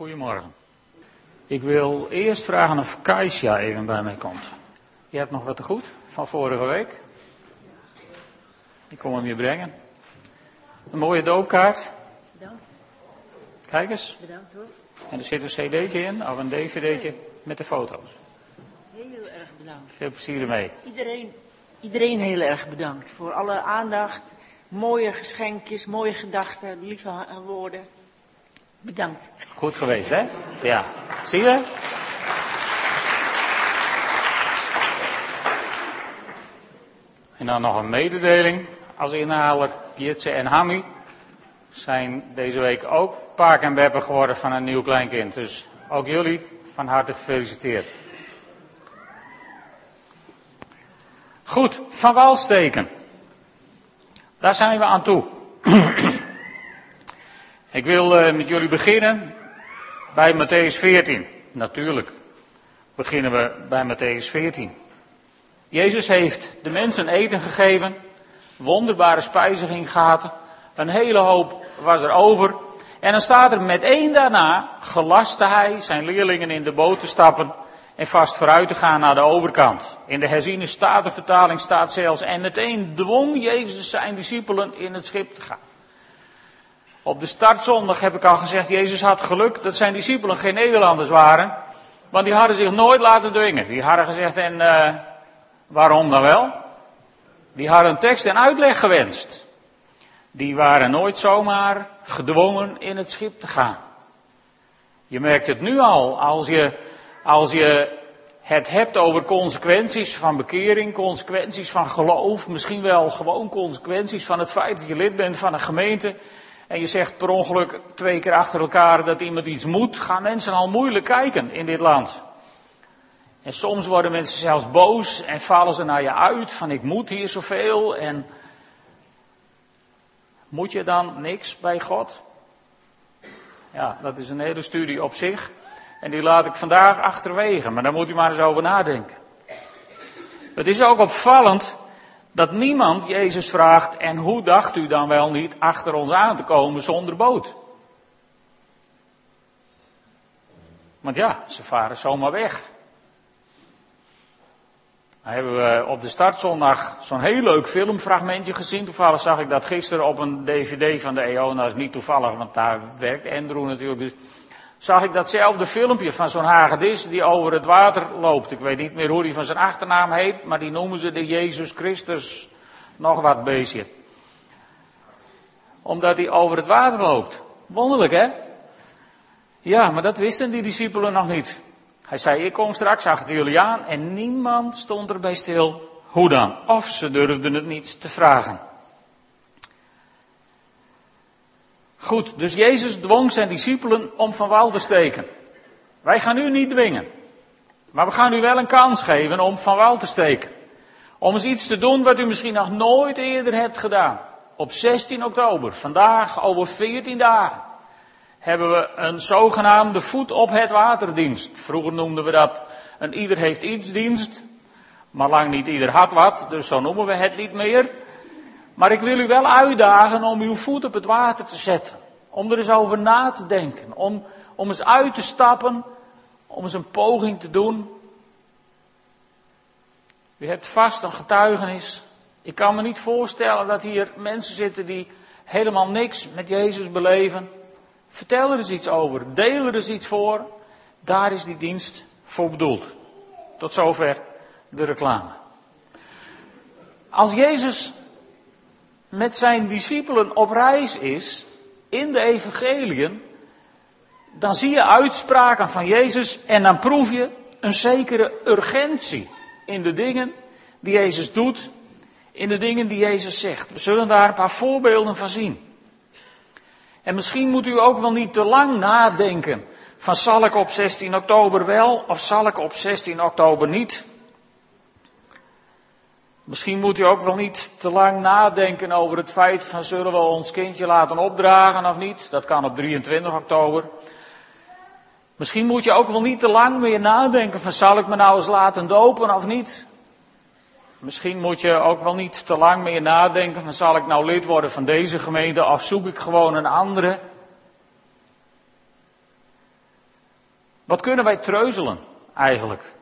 Goedemorgen. Ik wil eerst vragen of Kaisja even bij mij komt. Je hebt nog wat te goed van vorige week. Ik kom hem je brengen. Een mooie doopkaart. Bedankt. Kijk eens. Bedankt hoor. En er zit een cd'tje in, of een dvd'tje met de foto's. Heel erg bedankt. Veel plezier ermee. Iedereen, iedereen heel erg bedankt voor alle aandacht, mooie geschenkjes, mooie gedachten, lieve woorden. Bedankt. Goed geweest, hè? Ja. Zie je? En dan nog een mededeling. Als inhaler Jitse en Hammy zijn deze week ook Paak en Beppe geworden van een nieuw kleinkind. Dus ook jullie van harte gefeliciteerd. Goed, van wal steken. Daar zijn we aan toe. Ik wil eh, met jullie beginnen bij Matthäus 14. Natuurlijk beginnen we bij Matthäus 14. Jezus heeft de mensen eten gegeven, wonderbare spijziging gehad, een hele hoop was er over. En dan staat er meteen daarna, gelastte hij zijn leerlingen in de boot te stappen en vast vooruit te gaan naar de overkant. In de herziene statenvertaling staat zelfs, en meteen dwong Jezus zijn discipelen in het schip te gaan. Op de startzondag heb ik al gezegd, Jezus had geluk dat zijn discipelen geen Nederlanders waren. Want die hadden zich nooit laten dwingen. Die hadden gezegd, en eh, waarom dan wel? Die hadden tekst en uitleg gewenst. Die waren nooit zomaar gedwongen in het schip te gaan. Je merkt het nu al, als je, als je het hebt over consequenties van bekering, consequenties van geloof, misschien wel gewoon consequenties van het feit dat je lid bent van een gemeente. En je zegt per ongeluk twee keer achter elkaar dat iemand iets moet, gaan mensen al moeilijk kijken in dit land. En soms worden mensen zelfs boos en vallen ze naar je uit van ik moet hier zoveel en moet je dan niks bij God? Ja, dat is een hele studie op zich en die laat ik vandaag achterwege, maar daar moet u maar eens over nadenken. Het is ook opvallend dat niemand Jezus vraagt, en hoe dacht u dan wel niet achter ons aan te komen zonder boot? Want ja, ze varen zomaar weg. Dan hebben we op de startzondag zo'n heel leuk filmfragmentje gezien. Toevallig zag ik dat gisteren op een dvd van de EO. Nou is niet toevallig, want daar werkt Andrew natuurlijk. Dus zag ik datzelfde filmpje van zo'n hagedis die over het water loopt. Ik weet niet meer hoe die van zijn achternaam heet, maar die noemen ze de Jezus Christus nog wat beestje. Omdat hij over het water loopt. Wonderlijk hè? Ja, maar dat wisten die discipelen nog niet. Hij zei, ik kom straks achter jullie aan en niemand stond erbij stil. Hoe dan? Of ze durfden het niet te vragen. Goed, dus Jezus dwong zijn discipelen om van wal te steken. Wij gaan u niet dwingen. Maar we gaan u wel een kans geven om van wal te steken. Om eens iets te doen wat u misschien nog nooit eerder hebt gedaan. Op 16 oktober, vandaag over 14 dagen, hebben we een zogenaamde voet op het waterdienst. Vroeger noemden we dat een ieder heeft iets dienst. Maar lang niet ieder had wat, dus zo noemen we het niet meer. Maar ik wil u wel uitdagen om uw voet op het water te zetten. Om er eens over na te denken. Om, om eens uit te stappen. Om eens een poging te doen. U hebt vast een getuigenis. Ik kan me niet voorstellen dat hier mensen zitten die helemaal niks met Jezus beleven. Vertel er eens iets over. Deel er eens iets voor. Daar is die dienst voor bedoeld. Tot zover de reclame. Als Jezus met zijn discipelen op reis is in de evangeliën, dan zie je uitspraken van Jezus en dan proef je een zekere urgentie in de dingen die Jezus doet, in de dingen die Jezus zegt. We zullen daar een paar voorbeelden van zien. En misschien moet u ook wel niet te lang nadenken van zal ik op 16 oktober wel of zal ik op 16 oktober niet. Misschien moet u ook wel niet te lang nadenken over het feit van zullen we ons kindje laten opdragen of niet. Dat kan op 23 oktober. Misschien moet je ook wel niet te lang meer nadenken van zal ik me nou eens laten dopen of niet. Misschien moet je ook wel niet te lang meer nadenken van zal ik nou lid worden van deze gemeente of zoek ik gewoon een andere. Wat kunnen wij treuzelen eigenlijk?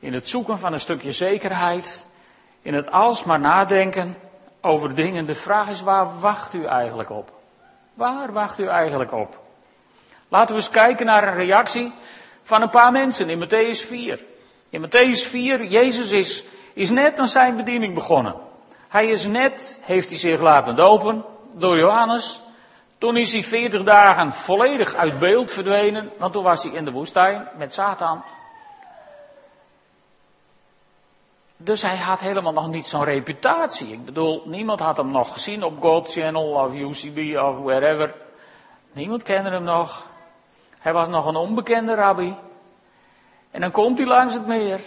In het zoeken van een stukje zekerheid, in het alsmaar nadenken over dingen. De vraag is, waar wacht u eigenlijk op? Waar wacht u eigenlijk op? Laten we eens kijken naar een reactie van een paar mensen in Matthäus 4. In Matthäus 4, Jezus is, is net aan zijn bediening begonnen. Hij is net, heeft hij zich laten dopen door Johannes. Toen is hij 40 dagen volledig uit beeld verdwenen, want toen was hij in de woestijn met Satan. Dus hij had helemaal nog niet zo'n reputatie. Ik bedoel, niemand had hem nog gezien op God Channel of UCB of wherever. Niemand kende hem nog. Hij was nog een onbekende rabbi. En dan komt hij langs het meer.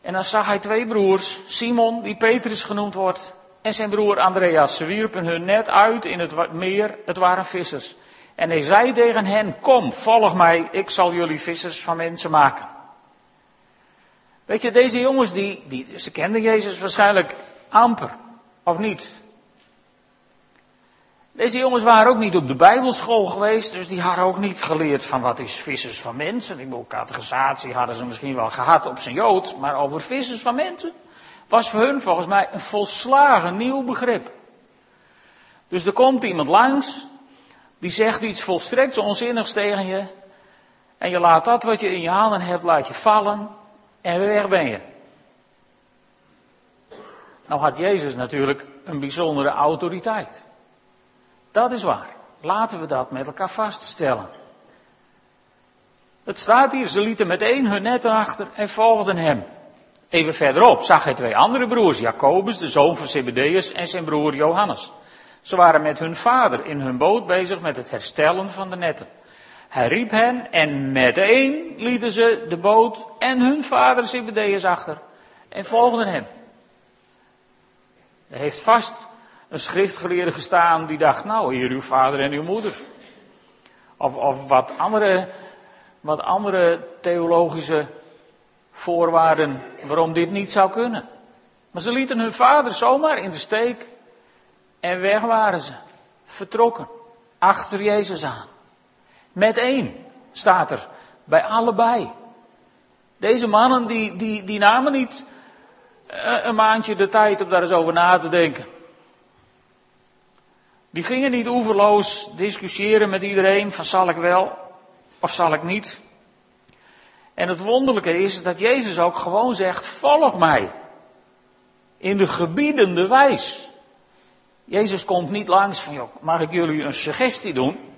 En dan zag hij twee broers, Simon, die Petrus genoemd wordt, en zijn broer Andreas. Ze wierpen hun net uit in het meer, het waren vissers. En hij zei tegen hen, kom, volg mij, ik zal jullie vissers van mensen maken. Weet je, deze jongens, die, die, ze kenden Jezus waarschijnlijk amper, of niet? Deze jongens waren ook niet op de Bijbelschool geweest, dus die hadden ook niet geleerd van wat is vissers van mensen. Ik bedoel, catechisatie hadden ze misschien wel gehad op zijn Joods, maar over vissers van mensen was voor hun volgens mij een volslagen nieuw begrip. Dus er komt iemand langs, die zegt iets volstrekt onzinnigs tegen je, en je laat dat wat je in je handen hebt, laat je vallen, en weg ben je. Nou had Jezus natuurlijk een bijzondere autoriteit. Dat is waar. Laten we dat met elkaar vaststellen. Het staat hier, ze lieten meteen hun netten achter en volgden hem. Even verderop zag hij twee andere broers, Jacobus, de zoon van Zebedeus, en zijn broer Johannes. Ze waren met hun vader in hun boot bezig met het herstellen van de netten. Hij riep hen en meteen lieten ze de boot en hun vader Zebedeus achter en volgden hem. Hij heeft vast een schriftgeleerde gestaan die dacht, nou hier uw vader en uw moeder. Of, of wat, andere, wat andere theologische voorwaarden waarom dit niet zou kunnen. Maar ze lieten hun vader zomaar in de steek en weg waren ze. Vertrokken. Achter Jezus aan. Met één staat er. Bij allebei. Deze mannen die, die, die namen niet eh, een maandje de tijd om daar eens over na te denken. Die gingen niet oeverloos discussiëren met iedereen van zal ik wel of zal ik niet. En het wonderlijke is dat Jezus ook gewoon zegt, volg mij. In de gebiedende wijs. Jezus komt niet langs van, joh, mag ik jullie een suggestie doen?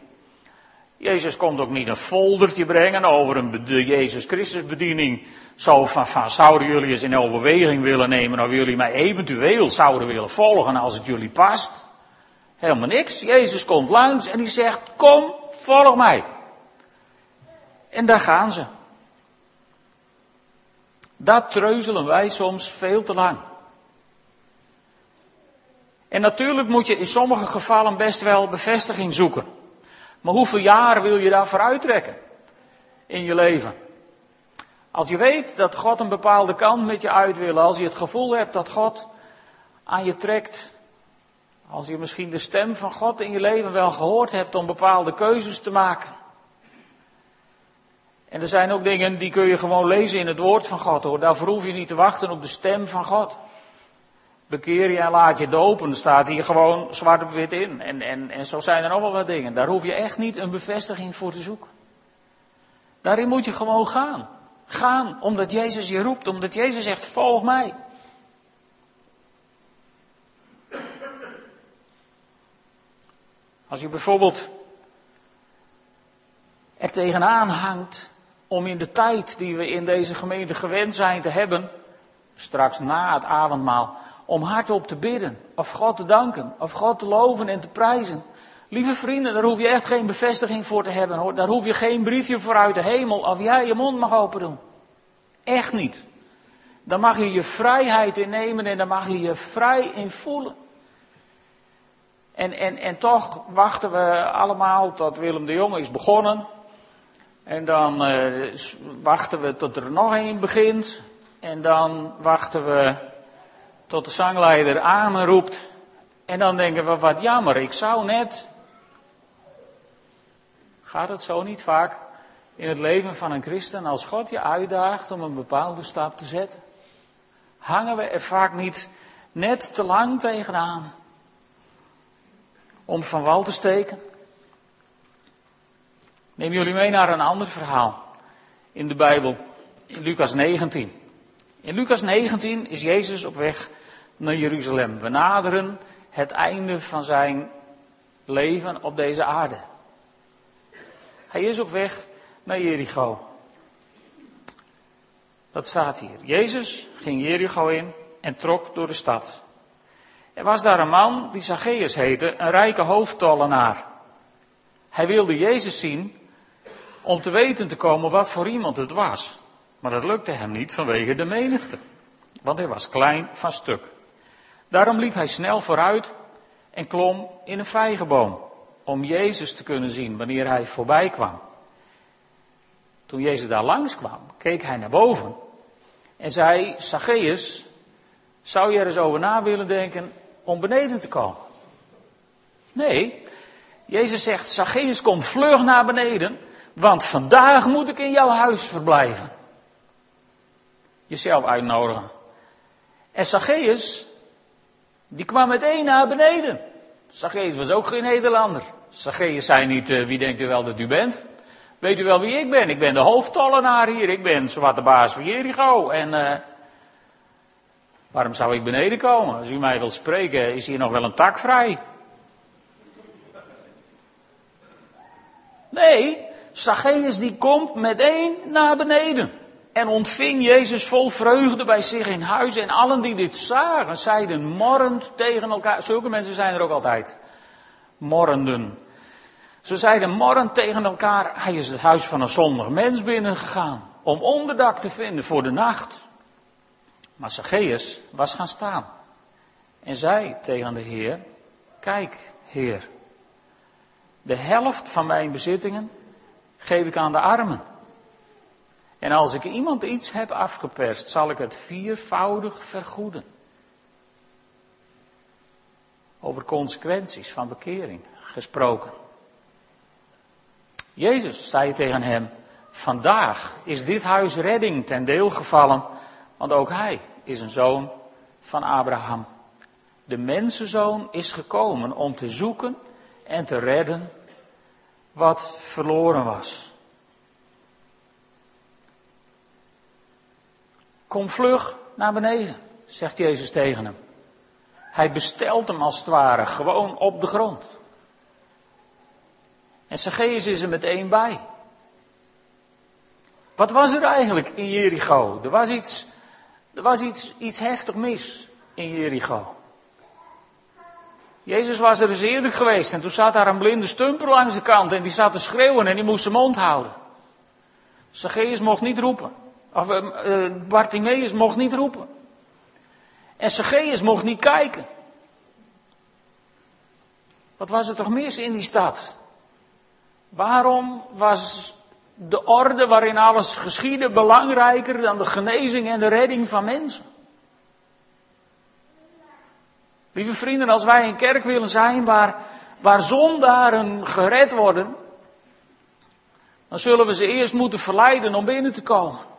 Jezus komt ook niet een foldertje brengen over een de Jezus Christus bediening. Zo van, van, zouden jullie eens in overweging willen nemen of jullie mij eventueel zouden willen volgen als het jullie past? Helemaal niks. Jezus komt langs en die zegt, kom, volg mij. En daar gaan ze. Dat treuzelen wij soms veel te lang. En natuurlijk moet je in sommige gevallen best wel bevestiging zoeken. Maar hoeveel jaar wil je daarvoor uittrekken in je leven? Als je weet dat God een bepaalde kant met je uit wil, als je het gevoel hebt dat God aan je trekt, als je misschien de stem van God in je leven wel gehoord hebt om bepaalde keuzes te maken. En er zijn ook dingen die kun je gewoon lezen in het woord van God hoor. Daarvoor hoef je niet te wachten op de stem van God. Bekeer je en laat je dopen, staat hier gewoon zwart op wit in. En, en, en zo zijn er nog wel wat dingen. Daar hoef je echt niet een bevestiging voor te zoeken. Daarin moet je gewoon gaan. Gaan, omdat Jezus je roept, omdat Jezus zegt, volg mij. Als je bijvoorbeeld er tegenaan hangt om in de tijd die we in deze gemeente gewend zijn te hebben, straks na het avondmaal, om hardop te bidden, of God te danken, of God te loven en te prijzen. Lieve vrienden, daar hoef je echt geen bevestiging voor te hebben hoor. Daar hoef je geen briefje voor uit de hemel of jij je mond mag open doen. Echt niet. Dan mag je je vrijheid innemen en dan mag je je vrij in voelen. En, en, en toch wachten we allemaal tot Willem de Jonge is begonnen. En dan uh, wachten we tot er nog een begint. En dan wachten we tot de zangleider amen roept. En dan denken we, wat jammer, ik zou net Gaat het zo niet vaak in het leven van een christen als God je uitdaagt om een bepaalde stap te zetten? Hangen we er vaak niet net te lang tegenaan om van wal te steken? Neem jullie mee naar een ander verhaal in de Bijbel, in Lucas 19. In Lucas 19 is Jezus op weg naar Jeruzalem. We naderen het einde van zijn leven op deze aarde. Hij is op weg naar Jericho. Dat staat hier. Jezus ging Jericho in en trok door de stad. Er was daar een man die Zacchaeus heette, een rijke hoofdtollenaar. Hij wilde Jezus zien om te weten te komen wat voor iemand het was. Maar dat lukte hem niet vanwege de menigte, want hij was klein van stuk. Daarom liep hij snel vooruit en klom in een vijgenboom om Jezus te kunnen zien wanneer hij voorbij kwam. Toen Jezus daar langs kwam, keek hij naar boven en zei, Zacchaeus, zou je er eens over na willen denken om beneden te komen? Nee, Jezus zegt, Zacchaeus, kom vlug naar beneden, want vandaag moet ik in jouw huis verblijven. Jezelf uitnodigen. En Zacchaeus, die kwam meteen naar beneden. Zacchaeus was ook geen Nederlander. Zacchaeus zei niet, uh, wie denkt u wel dat u bent? Weet u wel wie ik ben? Ik ben de hoofdtollenaar hier. Ik ben zowat de baas van Jericho. En uh, waarom zou ik beneden komen? Als u mij wilt spreken, is hier nog wel een tak vrij. Nee, Zacchaeus die komt meteen naar beneden. En ontving Jezus vol vreugde bij zich in huis. En allen die dit zagen, zeiden morrend tegen elkaar. Zulke mensen zijn er ook altijd. Morrenden. Ze zeiden morrend tegen elkaar. Hij is het huis van een zondig mens binnengegaan. Om onderdak te vinden voor de nacht. Maar Zacchaeus was gaan staan. En zei tegen de Heer. Kijk, Heer. De helft van mijn bezittingen geef ik aan de armen. En als ik iemand iets heb afgeperst, zal ik het viervoudig vergoeden. Over consequenties van bekering gesproken. Jezus zei tegen hem, vandaag is dit huis redding ten deel gevallen, want ook hij is een zoon van Abraham. De mensenzoon is gekomen om te zoeken en te redden wat verloren was. Kom vlug naar beneden, zegt Jezus tegen hem. Hij bestelt hem als het ware gewoon op de grond. En Zacchaeus is er meteen bij. Wat was er eigenlijk in Jericho? Er was iets, er was iets, iets heftig mis in Jericho. Jezus was er eens eerder geweest en toen zat daar een blinde stumper langs de kant en die zat te schreeuwen en die moest zijn mond houden. Zacchaeus mocht niet roepen. Of uh, Bartimeus mocht niet roepen. En Zacchaeus mocht niet kijken. Wat was er toch mis in die stad? Waarom was de orde waarin alles geschiedde belangrijker dan de genezing en de redding van mensen? Lieve vrienden, als wij een kerk willen zijn waar, waar zondaren gered worden, dan zullen we ze eerst moeten verleiden om binnen te komen.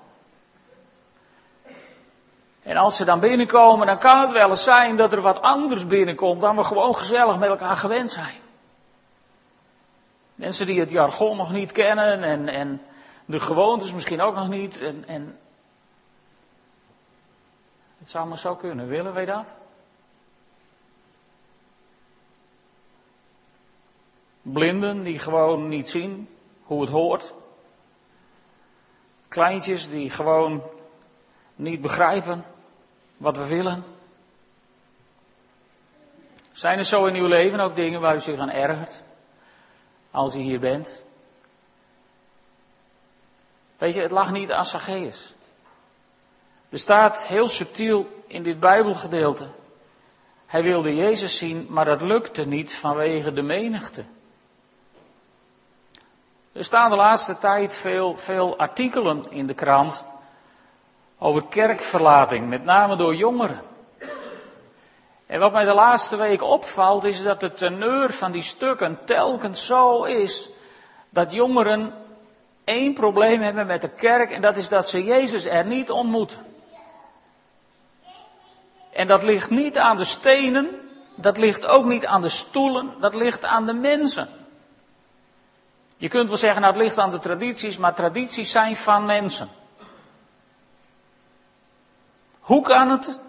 En als ze dan binnenkomen, dan kan het wel eens zijn dat er wat anders binnenkomt dan we gewoon gezellig met elkaar gewend zijn. Mensen die het jargon nog niet kennen en, en de gewoontes misschien ook nog niet. En, en het zou maar zo kunnen, willen wij dat? Blinden die gewoon niet zien hoe het hoort. Kleintjes die gewoon niet begrijpen wat we willen. Zijn er zo in uw leven ook dingen waar u zich aan ergert? Als u hier bent? Weet je, het lag niet aan Zacchaeus. Er staat heel subtiel in dit Bijbelgedeelte. Hij wilde Jezus zien, maar dat lukte niet vanwege de menigte. Er staan de laatste tijd veel, veel artikelen in de krant over kerkverlating, met name door jongeren. En wat mij de laatste week opvalt, is dat de teneur van die stukken telkens zo is dat jongeren één probleem hebben met de kerk en dat is dat ze Jezus er niet ontmoeten. En dat ligt niet aan de stenen, dat ligt ook niet aan de stoelen, dat ligt aan de mensen. Je kunt wel zeggen, nou het ligt aan de tradities, maar tradities zijn van mensen. Hoe kan het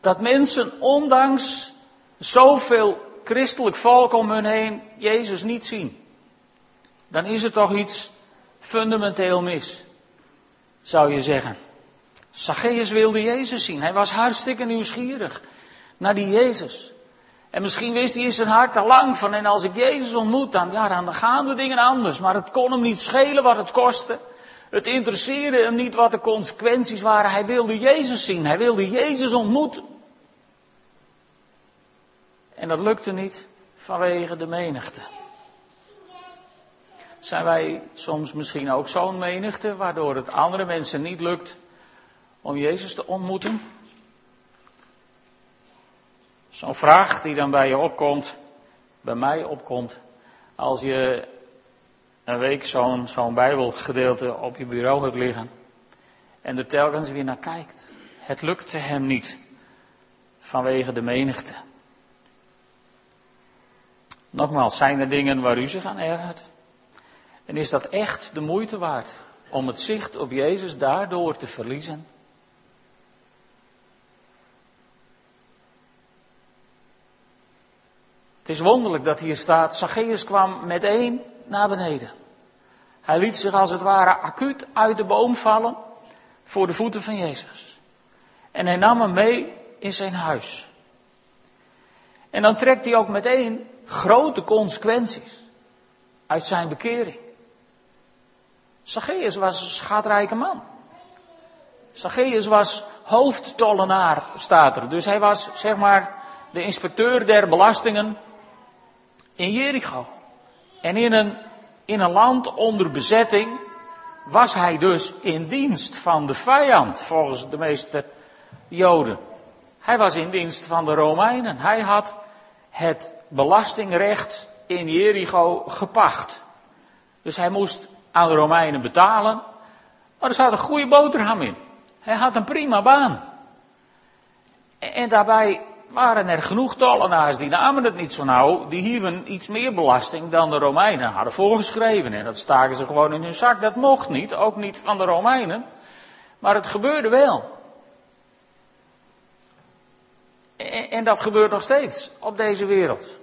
dat mensen ondanks zoveel christelijk volk om hun heen Jezus niet zien? Dan is er toch iets fundamenteel mis, zou je zeggen. Zacchaeus wilde Jezus zien. Hij was hartstikke nieuwsgierig naar die Jezus. En misschien wist hij in zijn hart al lang van, en als ik Jezus ontmoet, dan, ja, dan gaan de dingen anders. Maar het kon hem niet schelen wat het kostte. Het interesseerde hem niet wat de consequenties waren. Hij wilde Jezus zien. Hij wilde Jezus ontmoeten. En dat lukte niet vanwege de menigte. Zijn wij soms misschien ook zo'n menigte, waardoor het andere mensen niet lukt om Jezus te ontmoeten? Zo'n vraag die dan bij je opkomt, bij mij opkomt, als je een week zo'n zo'n Bijbelgedeelte op je bureau hebt liggen en er telkens weer naar kijkt. Het lukte hem niet vanwege de menigte. Nogmaals, zijn er dingen waar u zich aan ergert? En is dat echt de moeite waard om het zicht op Jezus daardoor te verliezen? Het is wonderlijk dat hier staat, Zacchaeus kwam meteen naar beneden. Hij liet zich als het ware acuut uit de boom vallen voor de voeten van Jezus. En hij nam hem mee in zijn huis. En dan trekt hij ook meteen grote consequenties uit zijn bekering. Zacchaeus was een schatrijke man. Zacchaeus was hoofdtollenaar, staat er. Dus hij was, zeg maar, de inspecteur der belastingen in Jericho. En in een, in een land onder bezetting was hij dus in dienst van de vijand, volgens de meeste Joden. Hij was in dienst van de Romeinen. Hij had het belastingrecht in Jericho gepacht. Dus hij moest aan de Romeinen betalen. Maar er zat een goede boterham in. Hij had een prima baan. En daarbij waren er genoeg tollenaars die namen het niet zo nauw. Die hieven iets meer belasting dan de Romeinen hadden voorgeschreven. En dat staken ze gewoon in hun zak. Dat mocht niet, ook niet van de Romeinen. Maar het gebeurde wel. En dat gebeurt nog steeds op deze wereld.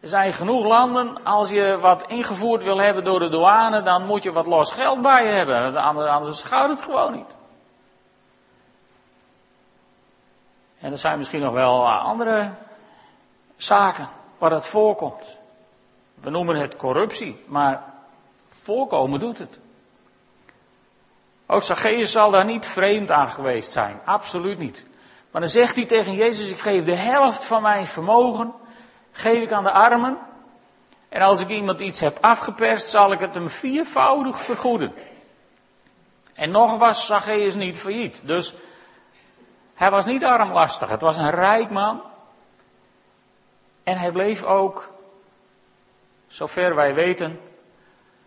Er zijn genoeg landen, als je wat ingevoerd wil hebben door de douane, dan moet je wat los geld bij je hebben. Anders gaat het gewoon niet. En er zijn misschien nog wel andere zaken waar dat voorkomt. We noemen het corruptie, maar voorkomen doet het. Ook Zacchaeus zal daar niet vreemd aan geweest zijn, absoluut niet. Maar dan zegt hij tegen Jezus, ik geef de helft van mijn vermogen geef ik aan de armen. En als ik iemand iets heb afgeperst, zal ik het hem viervoudig vergoeden. En nog was Zacchaeus niet failliet. Dus hij was niet armlastig. Het was een rijk man. En hij bleef ook, zover wij weten,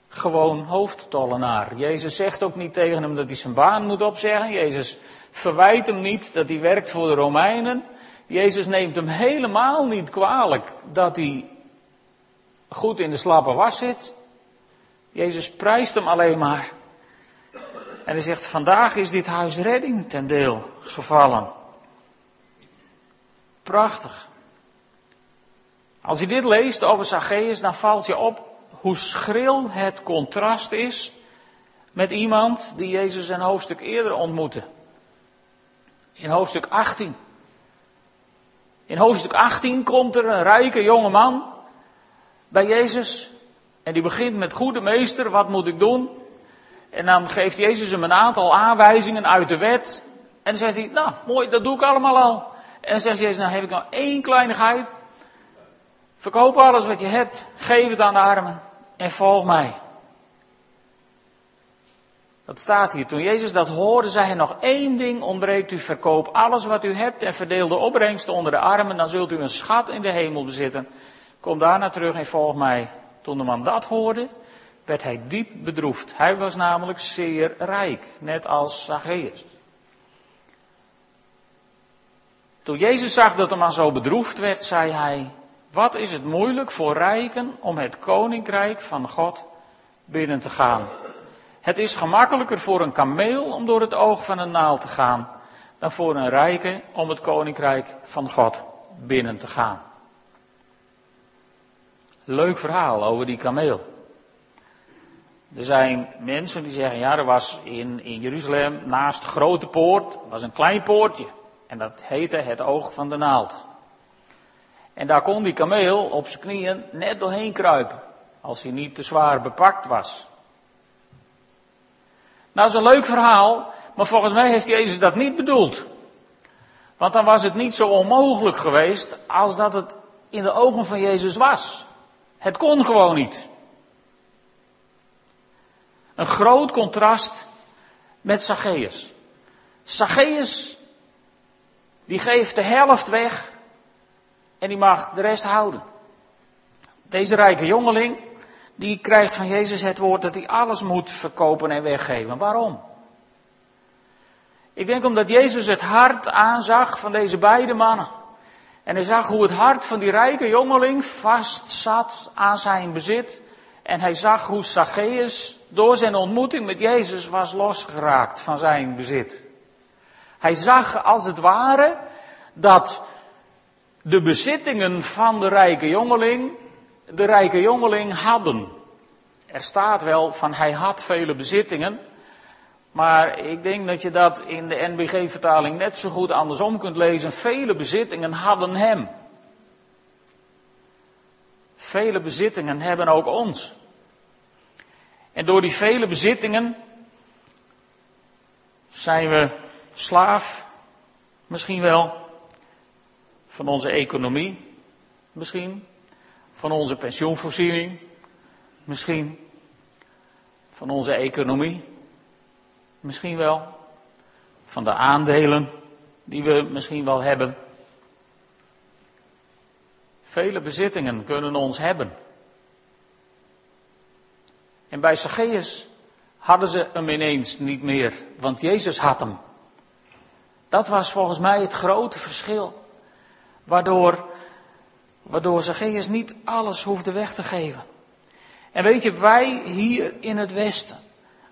gewoon hoofdtollenaar. Jezus zegt ook niet tegen hem dat hij zijn baan moet opzeggen. Jezus verwijt hem niet dat hij werkt voor de Romeinen. Jezus neemt hem helemaal niet kwalijk dat hij goed in de slappe was zit. Jezus prijst hem alleen maar. En hij zegt, vandaag is dit huis redding ten deel gevallen. Prachtig. Als je dit leest over Zacchaeus, dan valt je op hoe schril het contrast is met iemand die Jezus een hoofdstuk eerder ontmoette. In hoofdstuk 18. In hoofdstuk 18 komt er een rijke jonge man bij Jezus. En die begint met goede meester, wat moet ik doen? En dan geeft Jezus hem een aantal aanwijzingen uit de wet. En dan zegt hij, nou mooi, dat doe ik allemaal al. En dan zegt Jezus, nou heb ik nog één kleinigheid. Verkoop alles wat je hebt, geef het aan de armen en volg mij. Dat staat hier. Toen Jezus dat hoorde, zei hij nog één ding ontbreekt u. Verkoop alles wat u hebt en verdeel de opbrengsten onder de armen. Dan zult u een schat in de hemel bezitten. Kom daarna terug en volg mij. Toen de man dat hoorde, werd hij diep bedroefd. Hij was namelijk zeer rijk, net als Zacchaeus. Toen Jezus zag dat de man zo bedroefd werd, zei hij, wat is het moeilijk voor rijken om het koninkrijk van God binnen te gaan. Het is gemakkelijker voor een kameel om door het oog van een naald te gaan, dan voor een rijke om het koninkrijk van God binnen te gaan. Leuk verhaal over die kameel. Er zijn mensen die zeggen, ja, er was in, in Jeruzalem naast Grote Poort, was een klein poortje. En dat heette het oog van de naald. En daar kon die kameel op zijn knieën net doorheen kruipen, als hij niet te zwaar bepakt was. Nou, dat is een leuk verhaal, maar volgens mij heeft Jezus dat niet bedoeld. Want dan was het niet zo onmogelijk geweest als dat het in de ogen van Jezus was. Het kon gewoon niet. Een groot contrast met Zacchaeus. Zacchaeus, die geeft de helft weg en die mag de rest houden. Deze rijke jongeling, die krijgt van Jezus het woord dat hij alles moet verkopen en weggeven. Waarom? Ik denk omdat Jezus het hart aanzag van deze beide mannen. En hij zag hoe het hart van die rijke jongeling vast zat aan zijn bezit. En hij zag hoe Zacchaeus door zijn ontmoeting met Jezus was losgeraakt van zijn bezit. Hij zag als het ware dat de bezittingen van de rijke jongeling de rijke jongeling hadden. Er staat wel van hij had vele bezittingen, maar ik denk dat je dat in de NBG-vertaling net zo goed andersom kunt lezen. Vele bezittingen hadden hem. Vele bezittingen hebben ook ons. En door die vele bezittingen zijn we slaaf, misschien wel, van onze economie, misschien, van onze pensioenvoorziening, misschien, van onze economie, misschien wel, van de aandelen die we misschien wel hebben. Vele bezittingen kunnen ons hebben. En bij Zacchaeus hadden ze hem ineens niet meer, want Jezus had hem. Dat was volgens mij het grote verschil. Waardoor, waardoor Zacchaeus niet alles hoefde weg te geven. En weet je, wij hier in het Westen,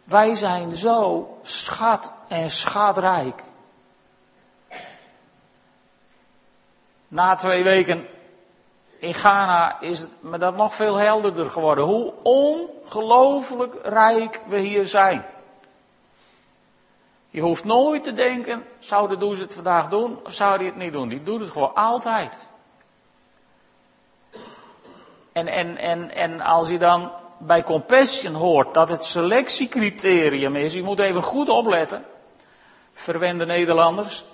wij zijn zo schat en schatrijk. Na twee weken in Ghana is het me dat nog veel helderder geworden. Hoe ongelooflijk rijk we hier zijn. Je hoeft nooit te denken, zou de Does het vandaag doen of zou hij het niet doen? Die doet het gewoon altijd. En, en, en, en als je dan bij Compassion hoort dat het selectiecriterium is, je moet even goed opletten, verwende Nederlanders,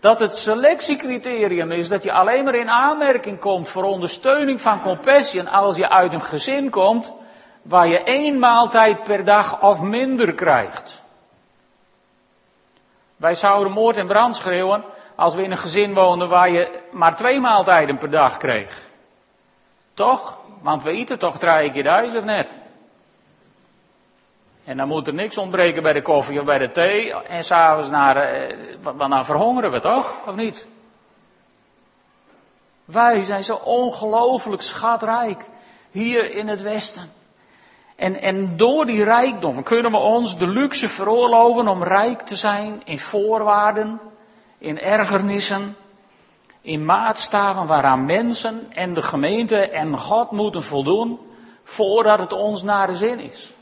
dat het selectiecriterium is dat je alleen maar in aanmerking komt voor ondersteuning van Compassion als je uit een gezin komt waar je één maaltijd per dag of minder krijgt. Wij zouden moord en brand schreeuwen als we in een gezin woonden waar je maar twee maaltijden per dag kreeg. Toch? Want we eten toch drie keer of net? En dan moet er niks ontbreken bij de koffie of bij de thee. En s'avonds naar, eh, want dan verhongeren we toch? Of niet? Wij zijn zo ongelooflijk schatrijk hier in het Westen. En, en door die rijkdom kunnen we ons de luxe veroorloven om rijk te zijn in voorwaarden, in ergernissen, in maatstaven waaraan mensen en de gemeente en God moeten voldoen voordat het ons naar de zin is.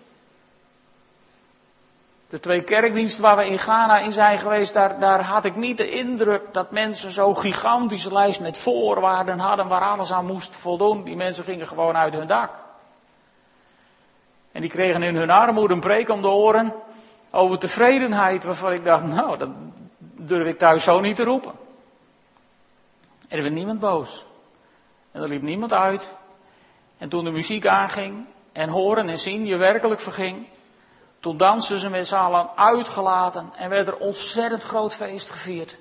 De twee kerkdiensten waar we in Ghana in zijn geweest, daar, daar had ik niet de indruk dat mensen zo'n gigantische lijst met voorwaarden hadden waar alles aan moest voldoen. Die mensen gingen gewoon uit hun dak. En die kregen in hun armoede een preek om de oren over tevredenheid, waarvan ik dacht, nou, dat durf ik thuis zo niet te roepen. En er werd niemand boos. En er liep niemand uit. En toen de muziek aanging en horen en zien je werkelijk verging, toen dansten ze met z'n allen uitgelaten en werd er ontzettend groot feest gevierd.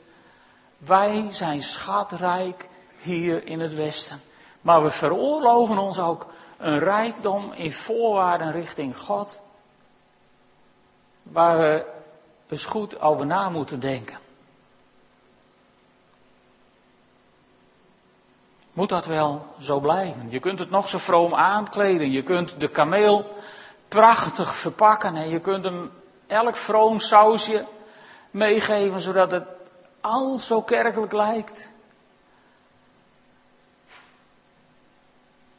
Wij zijn schatrijk hier in het Westen. Maar we veroorloven ons ook Een rijkdom in voorwaarden richting God, waar we eens goed over na moeten denken. Moet dat wel zo blijven? Je kunt het nog zo vroom aankleden. Je kunt de kameel prachtig verpakken en je kunt hem elk vroom sausje meegeven zodat het al zo kerkelijk lijkt.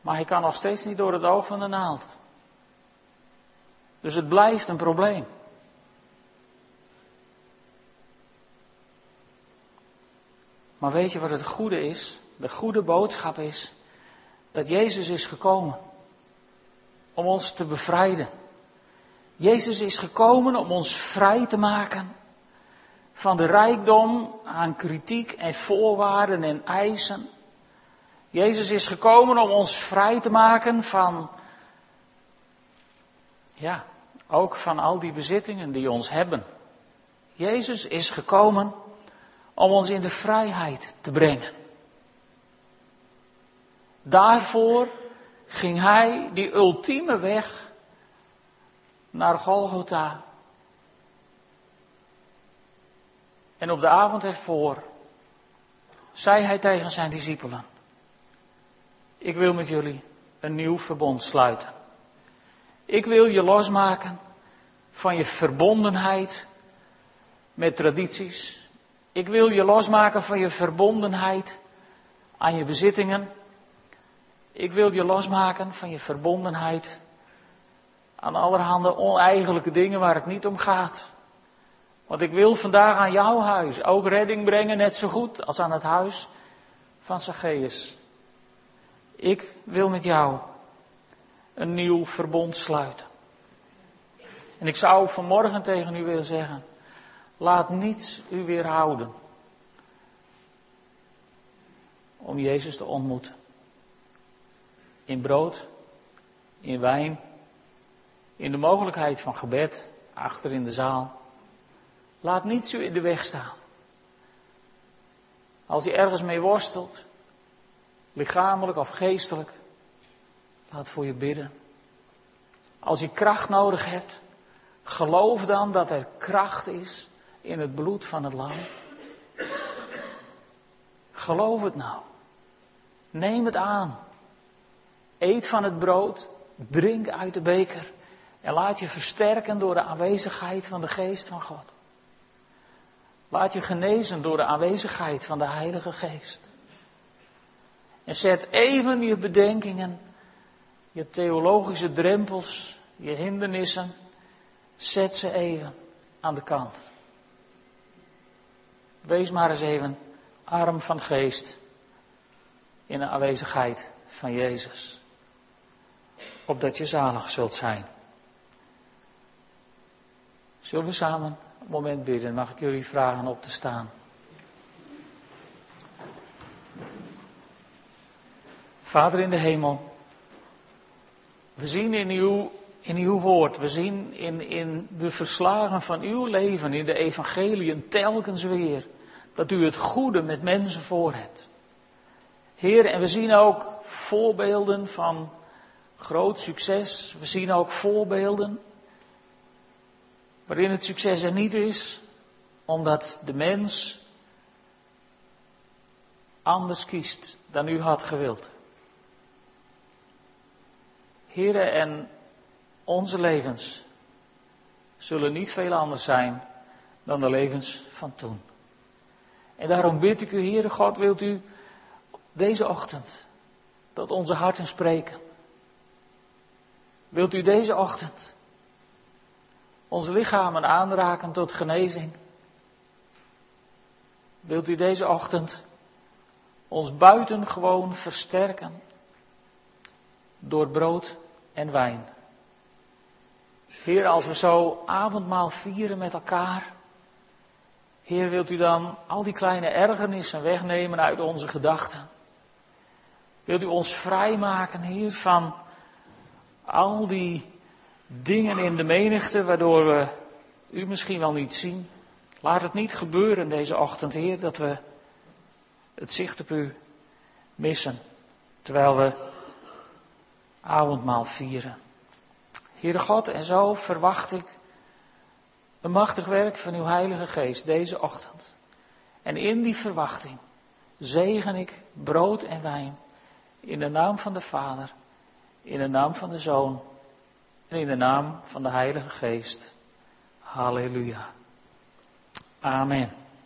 Maar hij kan nog steeds niet door het oog van de naald. Dus het blijft een probleem. Maar weet je wat het goede is? De goede boodschap is dat Jezus is gekomen om ons te bevrijden. Jezus is gekomen om ons vrij te maken van de rijkdom aan kritiek en voorwaarden en eisen. Jezus is gekomen om ons vrij te maken van, ja, ook van al die bezittingen die ons hebben. Jezus is gekomen om ons in de vrijheid te brengen. Daarvoor ging hij die ultieme weg naar Golgotha. En op de avond ervoor zei hij tegen zijn discipelen: Ik wil met jullie een nieuw verbond sluiten. Ik wil je losmaken van je verbondenheid met tradities. Ik wil je losmaken van je verbondenheid aan je bezittingen. Ik wil je losmaken van je verbondenheid aan allerhande oneigenlijke dingen waar het niet om gaat. Want ik wil vandaag aan jouw huis ook redding brengen, net zo goed als aan het huis van Zacchaeus. Ik wil met jou een nieuw verbond sluiten. En ik zou vanmorgen tegen u willen zeggen, laat niets u weerhouden om Jezus te ontmoeten in brood, in wijn, in de mogelijkheid van gebed achter in de zaal. Laat niets u in de weg staan. Als je ergens mee worstelt, lichamelijk of geestelijk, laat voor je bidden. Als je kracht nodig hebt, geloof dan dat er kracht is in het bloed van het lam. Geloof het nou. Neem het aan. Eet van het brood, drink uit de beker en laat je versterken door de aanwezigheid van de geest van God. Laat je genezen door de aanwezigheid van de Heilige Geest. En zet even je bedenkingen, je theologische drempels, je hindernissen, zet ze even aan de kant. Wees maar eens even arm van geest in de aanwezigheid van Jezus opdat je zalig zult zijn. Zullen we samen een moment bidden? Mag ik jullie vragen op te staan? Vader in de hemel, we zien in uw, in uw woord, we zien in, in de verslagen van uw leven, in de evangeliën telkens weer, dat u het goede met mensen voor hebt. Heer, en we zien ook voorbeelden van groot succes. We zien ook voorbeelden waarin het succes er niet is, omdat de mens anders kiest dan u had gewild. Heren, en onze levens zullen niet veel anders zijn dan de levens van toen. En daarom bid ik u, Heere God, wilt u deze ochtend tot onze harten spreken. Wilt u deze ochtend onze lichamen aanraken tot genezing? Wilt u deze ochtend ons buitengewoon versterken door brood en wijn? Heer, als we zo avondmaal vieren met elkaar, Heer, wilt u dan al die kleine ergernissen wegnemen uit onze gedachten? Wilt u ons vrijmaken, Heer, van al die dingen in de menigte waardoor we u misschien wel niet zien. Laat het niet gebeuren deze ochtend, Heer, dat we het zicht op u missen. Terwijl we avondmaal vieren. Heere God, en zo verwacht ik een machtig werk van uw Heilige Geest deze ochtend. En in die verwachting zegen ik brood en wijn in de naam van de Vader, in de naam van de Zoon en in de naam van de Heilige Geest. Halleluja. Amen.